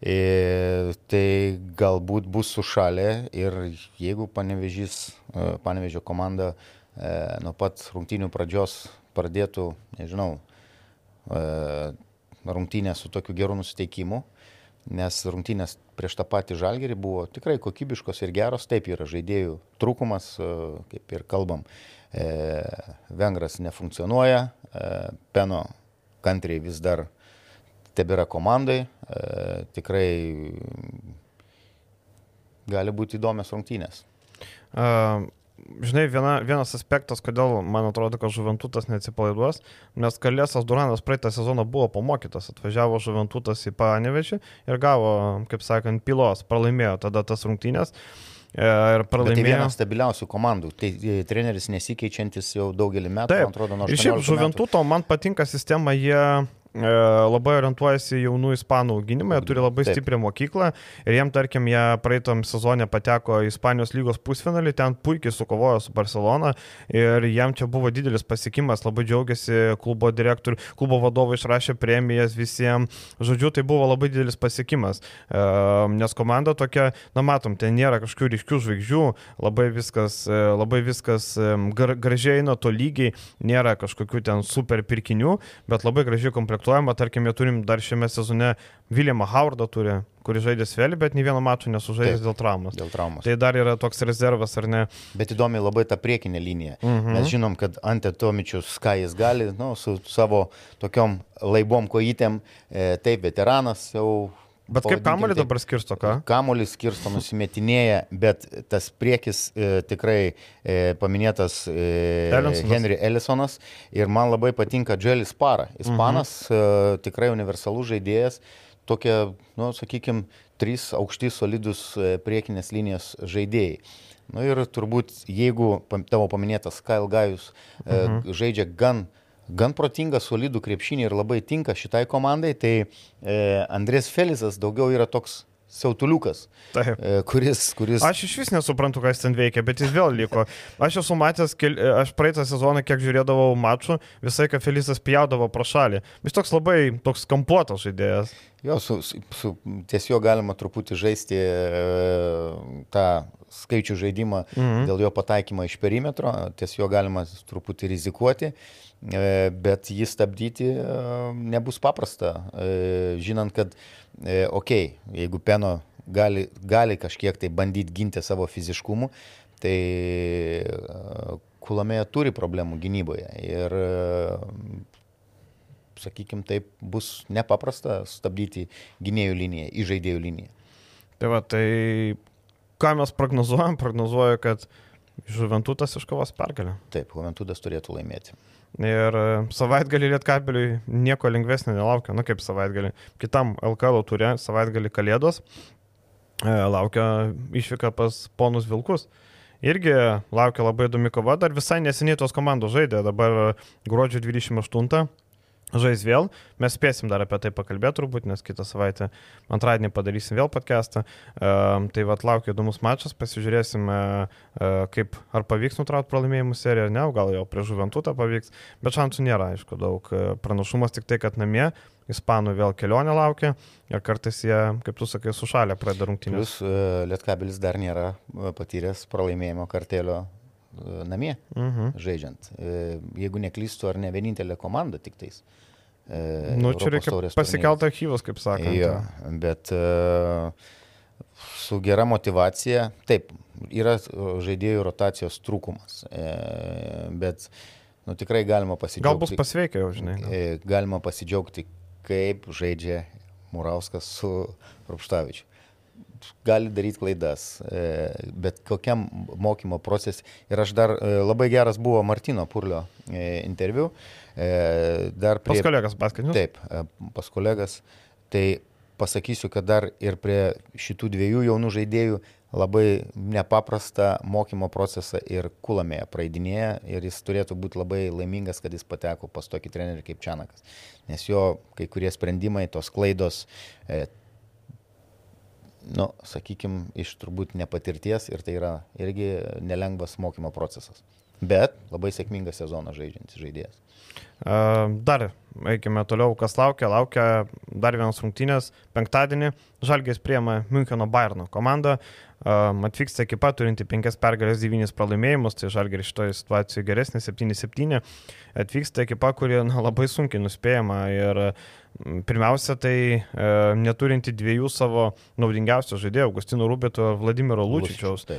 B: e, tai galbūt bus sušalę ir jeigu panevežys, e, panevežio komanda e, nuo pat rungtynių pradžios pradėtų, nežinau, e, rungtynės su tokiu geru nusiteikimu, nes rungtynės prieš tą patį žalgerį buvo tikrai kokybiškos ir geros, taip yra žaidėjų trūkumas, e, kaip ir kalbam, e, Vengras nefunkcionuoja, e, Peno kantriai vis dar tebėra komandai, e, tikrai gali būti įdomios rungtynės.
A: Uh, žinai, viena, vienas aspektas, kodėl man atrodo, kad Žuventutas neatsipalaiduos, nes Kalėsas Duranas praeitą sezoną buvo pamokytas, atvažiavo Žuventutas į Panevežį ir gavo, kaip sakant, pilos, pralaimėjo tada tas rungtynės.
B: E, ir pralaimėjo. Bet tai vienas stabiliausių komandų. Tai e, treneris nesikeičiantis jau daugelį metų,
A: Taip. man atrodo, nuo 18 metų. Ir šiaip Žuventuto man patinka sistema, jie labai orientuojasi jaunų ispanų auginimą, jie turi labai Taip. stiprią mokyklą ir jiem, tarkim, jie praeitam sezonė pateko į Ispanijos lygos pusfinalį, ten puikiai sukovojo su Barcelona ir jiem čia buvo didelis pasiekimas, labai džiaugiasi klubo direktorių, klubo vadovai išrašė premijas visiems, žodžiu, tai buvo labai didelis pasiekimas, e, nes komanda tokia, na matom, ten nėra kažkokių ryškių žvaigždžių, labai viskas, e, labai viskas gražiai eina to lygiai, nėra kažkokių ten super pirkinių, bet labai gražiai komplektuoja traktuojama, tarkim, jie turim dar šiame sezone Williamą Howardą turi, kuris žaidė Svelį, bet nei vieno mačo nesužaidęs dėl traumos.
B: Dėl traumos.
A: Tai dar yra toks rezervas, ar ne?
B: Bet įdomi labai ta priekinė linija. Mhm. Mes žinom, kad Ante Tomičius, ką jis gali, nu, su savo tokiom laibom kojytėm, e, taip, veteranas jau
A: Bet kaip kamuolį dabar skirsto, ką?
B: Kamuolį skirsto, nusimetinėja, bet tas priekis e, tikrai e, paminėtas e, Ellisonas. Henry Ellisonas ir man labai patinka Dželis Para. Ispanas mhm. e, tikrai universalus žaidėjas, tokie, nu, sakykime, trys aukšti solidus e, priekinės linijos žaidėjai. Na nu, ir turbūt, jeigu tavo paminėtas Kyle Gajus e, mhm. žaidžia gan gan protingą, solidų krepšinį ir labai tinka šitai komandai, tai e, Andrės Felizas daugiau yra toks siautuliukas,
A: Taip.
B: e, kuris, kuris...
A: Aš iš vis nesuprantu, kas ten veikia, bet jis vėl liko. Aš esu matęs, kel- aš praeitą sezoną, kiek žiūrėdavau mačų, visai, kad Felisas pjaudavo pro šalį. Jis toks labai, toks kampuotas žaidėjas.
B: Jo, su, su, su, ties jo galima truputį žaisti e, tą skaičių žaidimą
A: Mhm.
B: dėl jo pataikymo iš perimetro, ties jo galima truputį rizikuoti, e, bet jį stabdyti e, nebus paprasta, e, žinant, kad, okei, okay, jeigu Peno gali, gali kažkiek tai bandyti ginti savo fiziškumu, tai Kulamėje turi problemų gynyboje ir sakykime, taip bus nepaprasta stabdyti gynėjų liniją, įžaidėjų liniją.
A: Tai va, tai ką mes prognozuojam? Prognozuoju, kad Žuventutas iškovos pergalę.
B: Taip, Juventudas turėtų laimėti.
A: Ir e, savaitgalį Lietkabeliui nieko lengvesnio nelaukia, nu kaip savaitgalį. Kitam LKL turė savaitgalį Kalėdos e, laukia išvyka pas ponus Vilkus. Irgi laukia labai įdomi kova, dar visai neseniai tos komandos žaidė, dabar gruodžio 28 žais vėl. Mes spėsim dar apie tai pakalbėti turbūt, nes kitą savaitę antradienį padarysim vėl podcastą. Uh, tai vad laukia įdomus mačas, pasižiūrėsim, uh, kaip ar pavyks nutraukti pralaimėjimų seriją ar ne, gal jau prie Žuventutą pavyks, bet šansų nėra, aišku, daug. Pranašumas tik tai, kad namie Ispanų vėl kelionė laukia ir kartais jie, kaip tu sakai, sušalę pradeda rungtynės.
B: Uh, Lietkabilis dar nėra patyręs pralaimėjimo kartelio namie
A: Mhm.
B: žaidžiant. Uh, Jeigu neklystu, ar ne vienintelė komanda tik tais. uh,
A: Nu, čia
B: Europos
A: reikia
B: taurės
A: pasikelti archyvus, kaip sakant.
B: Jo, bet uh, su gera motivacija, taip, yra žaidėjų rotacijos trūkumas, bet nu, tikrai galima pasidžiaugti.
A: Gal bus pasveikę jau, žinai.
B: E, Galima pasidžiaugti, kaip žaidžia Murauskas su Rupštavičiu. Gali daryti klaidas, e, bet kokiam mokymo procese. Ir aš dar e, labai geras buvo Martino Purlio e, interviu. Dar
A: Pas
B: prie...
A: kolegas paskatinius.
B: Taip, pas kolegas. Tai pasakysiu, kad dar ir prie šitų dviejų jaunų žaidėjų labai nepaprastą mokymo procesą ir kulamėje praeidinėja ir jis turėtų būti labai laimingas, kad jis pateko pas tokį trenerį kaip Čianakas. Nes jo kai kurie sprendimai, tos klaidos, nu, sakykime, iš turbūt nepatirties ir tai yra irgi nelengvas mokymo procesas. Bet labai sėkmingą sezoną žaidžiantis žaidėjas.
A: Dar eikime toliau, kas laukia. Laukia dar vienas rungtynės. Penktadienį Žalgės priema Müncheno Bayerno komandą. Atvyksta ekipa turinti 5 pergalės, 9 pralaimėjimus, tai Žalgės šitoje situacijoje geresnė 7-7. Atvyksta ekipa, kuri na, labai sunkiai nuspėjama ir pirmiausia, tai e, neturinti dviejų savo naudingiausių žaidėjų, Augustino Rubito ir Vladimiro Lūčičiaus. E,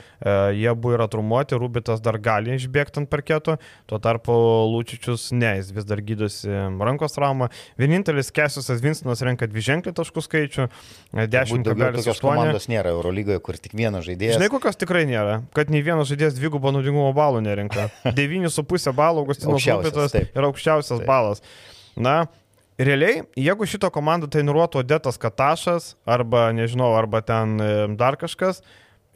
A: jie buvo yra trumuoti, Rubitas dar gali išbėgti ant parketo, tuo tarpu Lūčičius ne, jis vis dar gydosi rankos traumą. Vienintelis Kesiusas Vinstonas renka dvi ženklį taškų skaičių, e,
B: Turbūt daugiau tokios
A: 10,8.
B: komandos nėra Eurolygoje, kur tik vienas žaidėjas.
A: Žinai, kokios tikrai nėra, kad nei vienas žaidėjas dvigubo naudingumo balų nerenka. 9,5 balų Augustinas
B: taip.
A: yra aukščiausias
B: Taip.
A: balas. Na, realiai, jeigu šito komandą treniruotų Odetas Katašas arba, nežinau, arba ten e, dar kažkas,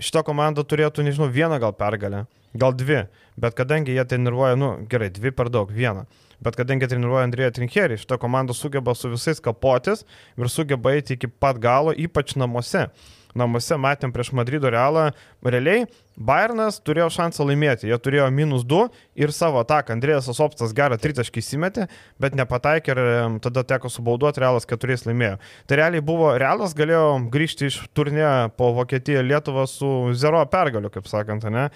A: šita komanda turėtų, nežinau, vieną gal pergalę, gal dvi, bet kadangi jie treniruoja, nu, gerai, dvi per daug, vieną. Bet kadangi treniruoja Andrėja Trinkerį, šita komanda sugeba su visais kapotis ir sugeba eiti iki pat galo, ypač namuose. Namuose matėm prieš Madrido realą, realiai Bayernas turėjo šansą laimėti, jie turėjo minus 2 ir savo ataką. Andrėjas Asopstas gerą tritaškį įsimetė, bet nepataikė ir tada teko subauduoti, realas keturiais laimėjo. Tai realiai buvo, realas galėjo grįžti iš turnė po Vokietiją Lietuvą su zero pergaliu, kaip sakant, ne?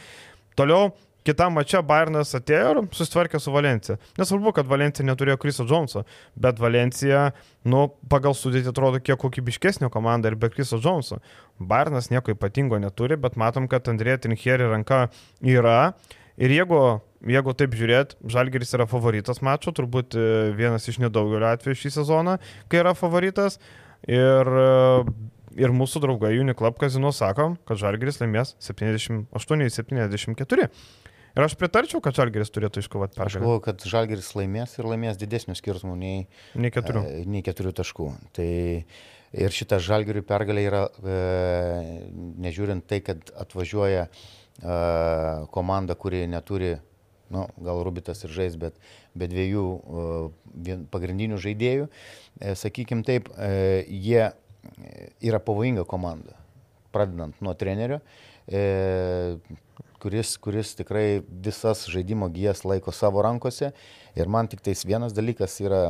A: Toliau Kitam mače Bayernas atėjo ir susitvarkė su Valencija. Nesvarbu, kad Valencija neturėjo Kriso Džonso, bet Valencija, nu, pagal sudėti atrodo kiek kokybiškesnė komanda ir be Kriso Džonso. Bayernas nieko ypatingo neturi, bet matom, kad Andrėja Trincheri ranka yra. Ir jeigu, jeigu taip žiūrėt, Žalgeris yra favoritas mačo, turbūt e, vienas iš nedaugelio atvejų šį sezoną, kai yra favoritas. Ir e, ir mūsų draugai Uniclub kazino sako, kad Žalgeris laimės 78-74. Ir aš pritarčiau, kad Žalgeris turėtų iškovoti
B: Aš
A: pergalę.
B: galvoju, kad Žalgeris laimės ir laimės didesnių skirtumų nei,
A: Ne keturių.
B: e, nei keturių taškų. Tai ir šita Žalgerių pergalė yra, e, nežiūrint tai, kad atvažiuoja e, komanda, kuri neturi, nu, gal Rubitas ir žais, bet be dviejų e, pagrindinių žaidėjų, e, sakykim taip, e, jie yra pavojinga komanda, pradedant nuo trenerio, e, kuris, kuris tikrai visas žaidimo gijas laiko savo rankose. Ir man tik tais vienas dalykas yra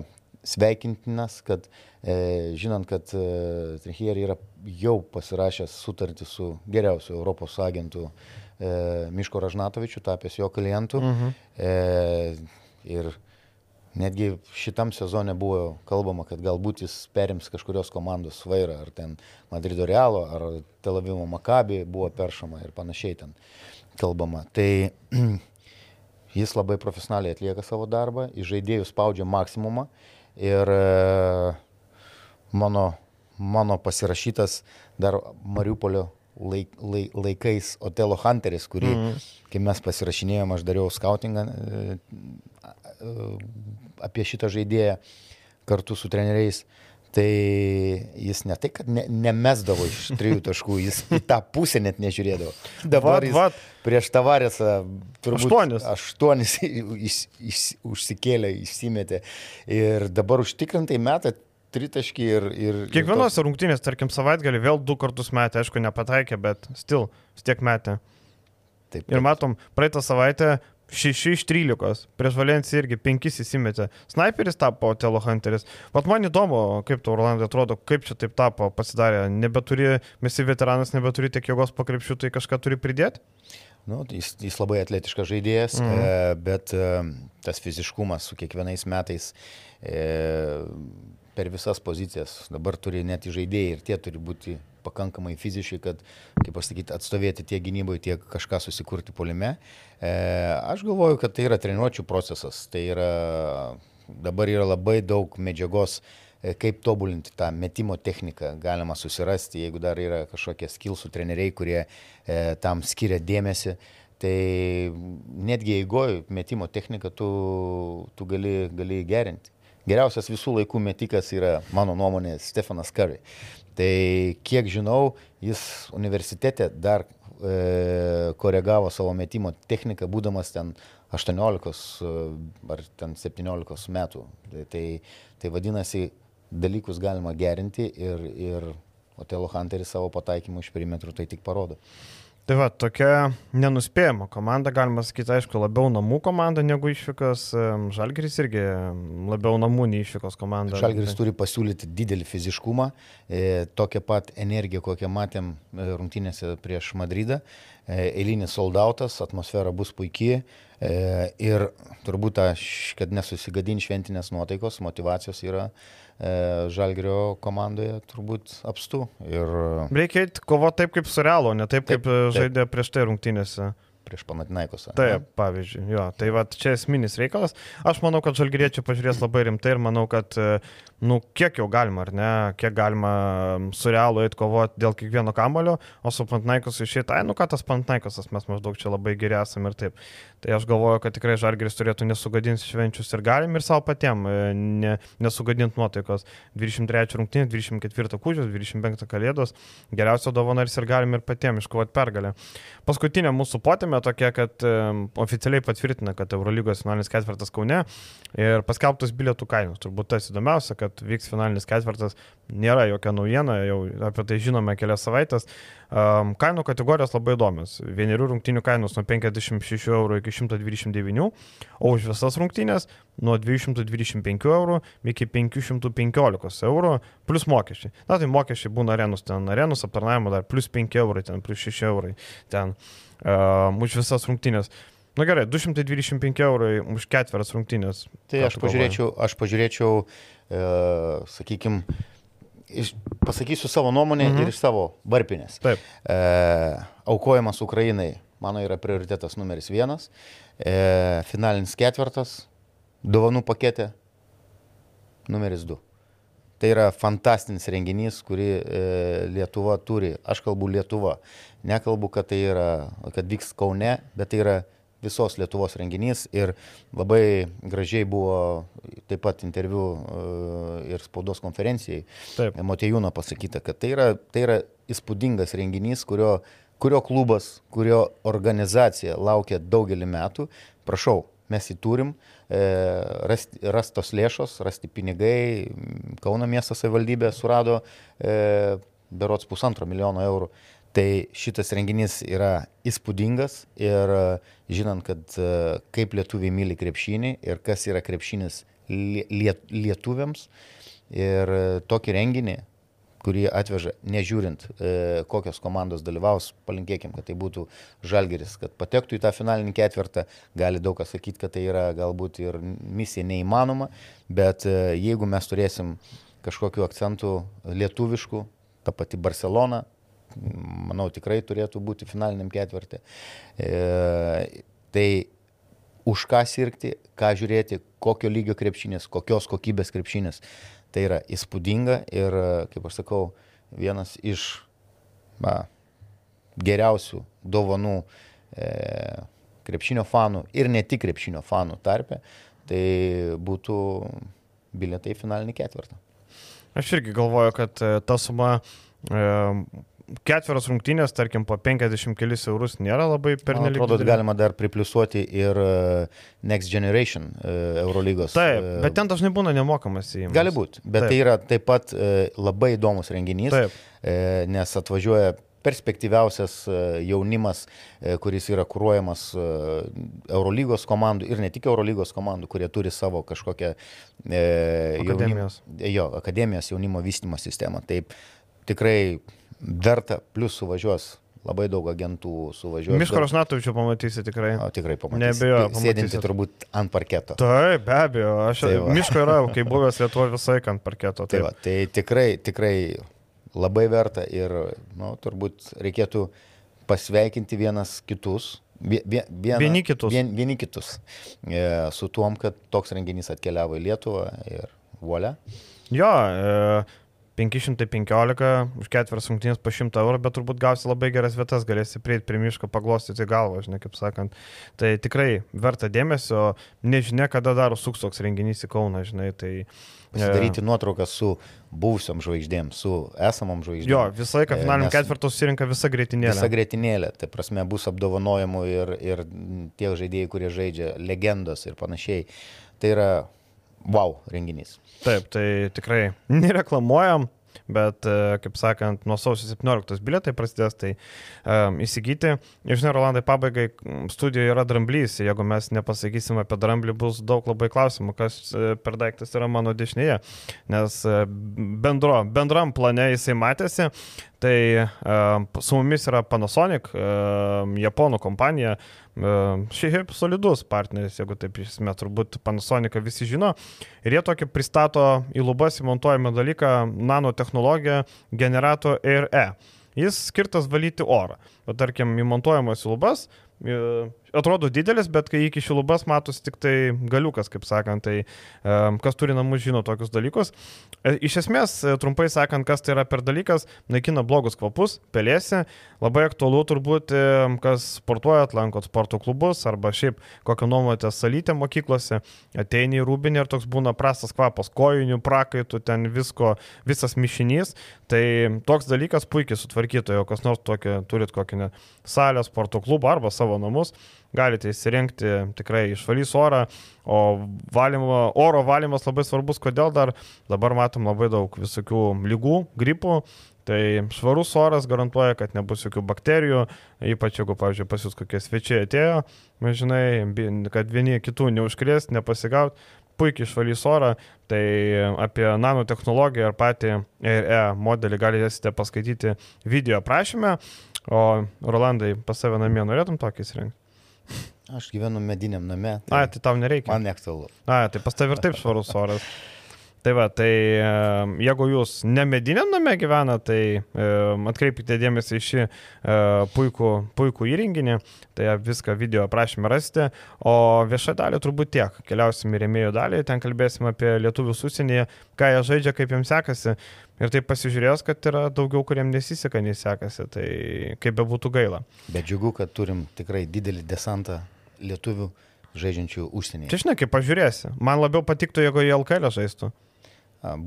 B: sveikintinas, kad e, žinant, kad e, Trichieri yra jau pasirašęs sutartį su geriausiu Europos agentu e, Miško Ražnatovičiu, tapęs jo klientu. Mhm. E, ir netgi šitam sezone buvo kalbama, kad galbūt jis perims kažkurios komandos vairą, ar ten Madrido Realo, ar Tel Avivo Makabi buvo peršama ir panašiai ten kalbama. Tai jis labai profesionaliai atlieka savo darbą, į žaidėjų spaudžia maksimumą ir e, mano, mano pasirašytas dar Mariupolio laik, laik, laikais Otelo Hunteris, kurį, mm. kai mes pasirašinėjom, aš dariau skautingą e, apie šitą žaidėją kartu su treneriais. Tai jis ne tai, kad ne, nemesdavo iš trijų taškų, jis į tą pusę net nežiūrėdavo. Dabar vat, vat. prieš tavarėsą turbūt aštuonis, aštuonis iš, iš, užsikėlė, išsimetė. Ir dabar užtikrintai metą tritaškį ir... ir
A: Kiekvienos tos... rungtynės, tarkim, savaitgalį vėl du kartus metė, aišku, nepataikė, bet stil, vis tiek metė. Taip, taip. Ir matom, praeitą savaitę 6 iš 13, prieš Valenciją irgi 5 įsimetė. Sniperis tapo Telo Hunteris. Vat man įdomu, kaip to Orlandai atrodo, kaip čia taip tapo, pasidarė. Nebeturi, mes į veteranas nebeturi tiek jėgos pakrepšių, tai kažką turi pridėti?
B: Nu, jis, jis labai atletiškas žaidėjas, mm. e, bet e, tas fiziškumas su kiekvienais metais e, per visas pozicijas dabar turi net žaidėjai ir tie turi būti pakankamai fiziškai, kad, kaip pasakyti, atstovėti tiek gynyboje, tiek kažką susikurti polime. E, aš galvoju, kad tai yra treniruočio procesas. Tai yra, dabar yra labai daug medžiagos e, kaip tobulinti tą metimo techniką galima susirasti, jeigu dar yra kažkokie skilsų treneriai, kurie e, tam skiria dėmesį. Tai netgi eigoje metimo techniką tu, tu gali, gali gerinti. Geriausias visų laikų metikas yra, mano nuomonė, Stefanas Curry. Tai kiek žinau, jis universitete dar e, koregavo savo metimo techniką, būdamas ten 18 e, ar ten 17 metų. Tai, tai, tai vadinasi, dalykus galima gerinti ir, ir Otelo Hunteris savo pataikymu iš perimetrų tai tik parodo.
A: Tai va, tokia nenuspėjama komanda, galima sakyti, aišku, labiau namų komanda negu išvykos. Žalgeris irgi labiau namų nei išvykos komanda.
B: Žalgeris turi pasiūlyti didelį fiziškumą, e, tokią pat energiją, kokią matėm e, rungtynėse prieš Madridą. E, eilinis soldautas, atmosfera bus puikiai. E, ir turbūt, aš, kad nesusigadin šventinės nuotaikos, motivacijos yra E, Žalgrio komandoje turbūt apstu. Ir...
A: Reikia kovoti taip kaip su Realo, ne taip, taip kaip taip. žaidė prieš tai rungtynėse
B: prieš Panatinaikosą.
A: Taip, pavyzdžiui, jo, tai va čia esminis reikalas. Aš manau, kad žalgyriečiai pažiūrės labai rimtai ir manau, kad e, nu, kiek jau galima, ar ne, kiek galima su realu eiti kovoti dėl kiekvieno kamulio, o su Pantnaikos išėjti, ai, nu ką tas Pantnaikosas, mes maždaug čia labai geri esame ir taip. Tai aš galvoju, kad tikrai Žalgiris turėtų nesugadinti švenčius ir galim ir savo patiem e, ne, nesugadinti nuotaikos. 23 rungtynė, 24 kūdžios, 25 kalėdos, geriausio dovanas ir galim ir patiem iškovoti pergalę. Paskutinė mūsų potėme tokia, kad oficialiai patvirtina, kad Eurolygos finalinis ketvirtas Kaune ir paskelbtos bilietų kainos. Turbūt tas įdomiausia, kad vyks finalinis ketvirtas, nėra jokia naujiena, jau apie tai žinome kelias savaitės. Kainų kategorijos labai įdomios. Vienerių rungtynių kainos nuo 56 eurų iki 129, o už visas rungtynės nuo 225 eurų iki 515 eurų, plus mokesčiai. Na tai mokesčiai būna arenus, ten arenus aptarnavimo dar plus 5 eurai, ten plus 6 eurai, ten um, už visas rungtynės. Na gerai, 225 eurų už ketveras rungtynės.
B: Tai aš pažiūrėčiau, aš pažiūrėčiau e, sakykime, pasakysiu savo nuomonę mhm. ir iš savo varpinės.
A: Taip.
B: E, aukojimas Ukrainai, mano yra prioritetas numeris vienas. E, finalinis ketvirtas, dovanų pakete numeris du. Tai yra fantastinis renginys, kurį e, Lietuva turi. Aš kalbu Lietuva. Nekalbu, kad tai yra, kad vyks Kaune, bet tai yra visos Lietuvos renginys ir labai gražiai buvo taip pat interviu e, ir spaudos konferencijai Taip. Motejūno pasakyta, kad tai yra, tai yra įspūdingas renginys, kurio, kurio klubas, kurio organizacija laukia daugelį metų. Prašau, mes jį turim, e, rasti, rastos lėšos, rasti pinigai, Kauno miesto savivaldybė surado e, berots pusantro milijono eurų. Tai šitas renginys yra įspūdingas ir žinant, kad kaip lietuviai myli krepšinį ir kas yra krepšinis lietuviams ir tokį renginį kurį atveža, nežiūrint, e, kokios komandos dalyvaus, palinkėkim, kad tai būtų žalgeris, kad patektų į tą finalinį ketvirtą, gali daug kas sakyti, kad tai yra galbūt ir misija neįmanoma, bet e, jeigu mes turėsim kažkokiu akcentu lietuviškų, ta pati Barcelona, manau, tikrai turėtų būti finaliniam ketvirtį. E, tai už ką sirgti, ką žiūrėti, kokio lygio krepšinės, kokios kokybės krepšinės. Tai yra įspūdinga ir, kaip aš sakau, vienas iš na, geriausių dovanų e, krepšinio fanų ir ne tik krepšinio fanų tarpe, tai būtų bilietai finalinį ketvirtą.
A: Aš irgi galvoju, kad e, ta suma e, ketverios rungtynės, tarkim, po 50 kelis eurus nėra labai pernelyg.
B: Atrodo, galima dar pripliusuoti ir e, Next Generation e, Eurolygos.
A: Taip, e, bet ten dažnai būna nemokamas įėjimas.
B: Gali būti, bet taip. tai yra taip pat labai įdomus renginys, taip. nes atvažiuoja perspektyviausias jaunimas, kuris yra kūruojamas Eurolygos komandų ir ne tik Eurolygos komandų, kurie turi savo kažkokią
A: e, akademijos.
B: Jaunimo, jo, akademijos jaunimo vystymo sistemą. Taip, tikrai verta, plus suvažiuos labai daug agentų suvažiuoja.
A: Miško Rasnatovičių pamatysi tikrai.
B: O tikrai pamatysi.
A: Nebejoju.
B: Sėdinti turbūt ant parketo.
A: Taip, be abejo. Aš tai Miško yra, kai buvęs Lietuvoje visai ant parketo.
B: Tai, va, tai tikrai, tikrai labai verta ir, nu, turbūt reikėtų pasveikinti vienas kitus. Vien,
A: vieni kitus.
B: Vien, vieni kitus. E, su tuom, kad toks renginys atkeliavo į Lietuvą ir volia.
A: Jo, e, 515 už ketverias rungtynės po 100 eurų, bet turbūt gausi labai geras vietas, galėsi prieiti prie miško, paglostyti galvą, žinai, kaip sakant. Tai tikrai verta dėmesio, nežinia, kada dar suks toks renginys į Kauną, žinai. Tai,
B: Pasidaryti e... nuotrauką su buvusiam žvaigždėm, su esamam žvaigždėm.
A: Jo, visą laiką finaliniam ketvirtos susirinka visa greitinėlė.
B: Visa greitinėlė, tai prasme bus apdovanojimų ir, ir tie žaidėjai, kurie žaidžia legendos ir panašiai. Tai yra wow renginys.
A: Taip, tai tikrai nereklamuojam, bet, e, kaip sakant, nuo sausio 17 bilietai prasidės, tai um, įsigyti. Žinai, Rolandai, pabaigai studijoje yra dramblys, jeigu mes nepasakysim apie dramblį, bus daug labai klausimų, kas e, per daiktas yra mano dešinėje, nes bendro, bendram plane jisai matėsi, tai um, su mumis yra Panasonic, um, japonų kompanija, Šiaip solidus partneris, jeigu taip iš esmės turbūt Panasonicą visi žino. Ir jie tokį pristato į lubas įmontuojamą dalyką nanotehnologiją generato Air E. Jis skirtas valyti orą. Bet tarkim, įmontuojamas į lubas, atrodo didelis, bet kai iki šilubas matosi tik tai galiukas, kaip sakant, tai kas turi namus žino tokius dalykus. E, iš esmės, e, trumpai sakant, kas tai yra per dalykas, naikina blogus kvapus, pelėsi, labai aktualu turbūt, kas sportuojat, lankot sporto klubus arba šiaip kokią nuomonę salytę mokyklose, ateini į rūbinį ir toks būna prastas kvapas, kojinių, prakaitų, ten visko, visas mišinys, tai toks dalykas puikiai sutvarkyto, jau kas nors tokį, turit kokį salę, sporto klubą arba savo namus, galite įsirinkti, tikrai išvalys orą, o valymo, oro valymas labai svarbus, kodėl dar? Dabar matom labai daug visokių lygų, gripų, Tai švarus oras garantuoja, kad nebus jokių bakterijų, ypač jeigu, pavyzdžiui, pas jūs kokie svečiai atėjo, žinai, kad vieni kitų neužkrės, nepasigaut, puikiai išvalys orą, tai apie nanotehnologiją ir patį RE modelį galėsite paskaityti video aprašymę, o Rolandai pas save namie norėtum tokį įsirengti?
B: Aš gyvenu mediniam name. Tai
A: A, tai tau nereikia.
B: Man neaktualu.
A: A, tai pas tavai ir taip švarus oras. Tai va, tai jeigu jūs ne mediniam name gyvena, tai atkreipkite dėmesį į šį puikų, puikų įrenginį, tai viską video aprašymę rasite, o viešą dalį turbūt tiek. Keliausim į rėmėjų dalį, ten kalbėsim apie lietuvius užsienyje, ką jie žaidžia, kaip jiems sekasi. Ir taip pasižiūrėjęs, kad yra daugiau, kuriems nesiseka, nei sekasi, tai kaip be būtų gaila.
B: Bet džiugu, kad turim tikrai didelį desantą lietuvių žaidžiančių užsienyje.
A: Čia žinai, kaip pažiūrėsi. Man labiau patiktų, jeigu jie LKL žaistų.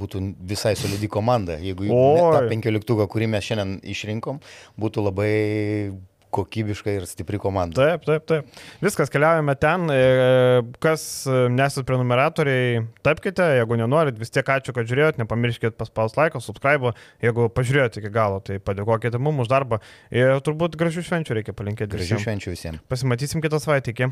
B: Būtų visai solidi komanda. Jeigu tą penkioliktuką, kurį mes šiandien išrinkom, būtų labai kokybiška ir stipri komanda.
A: Taip, taip, taip. Viskas, keliaujame ten. E, kas nesat prenumeratoriai, tapkite, jeigu nenorit, vis tiek ačiū, kad žiūrėjot, nepamirškit paspaus laiką, subscribe, jeigu pažiūrėjot iki galo, tai padėkokite mums už darbą ir turbūt gražių švenčių reikia palinkėti.
B: Gražių švenčių visiems.
A: Pasimatysim kitą savaitę, iki.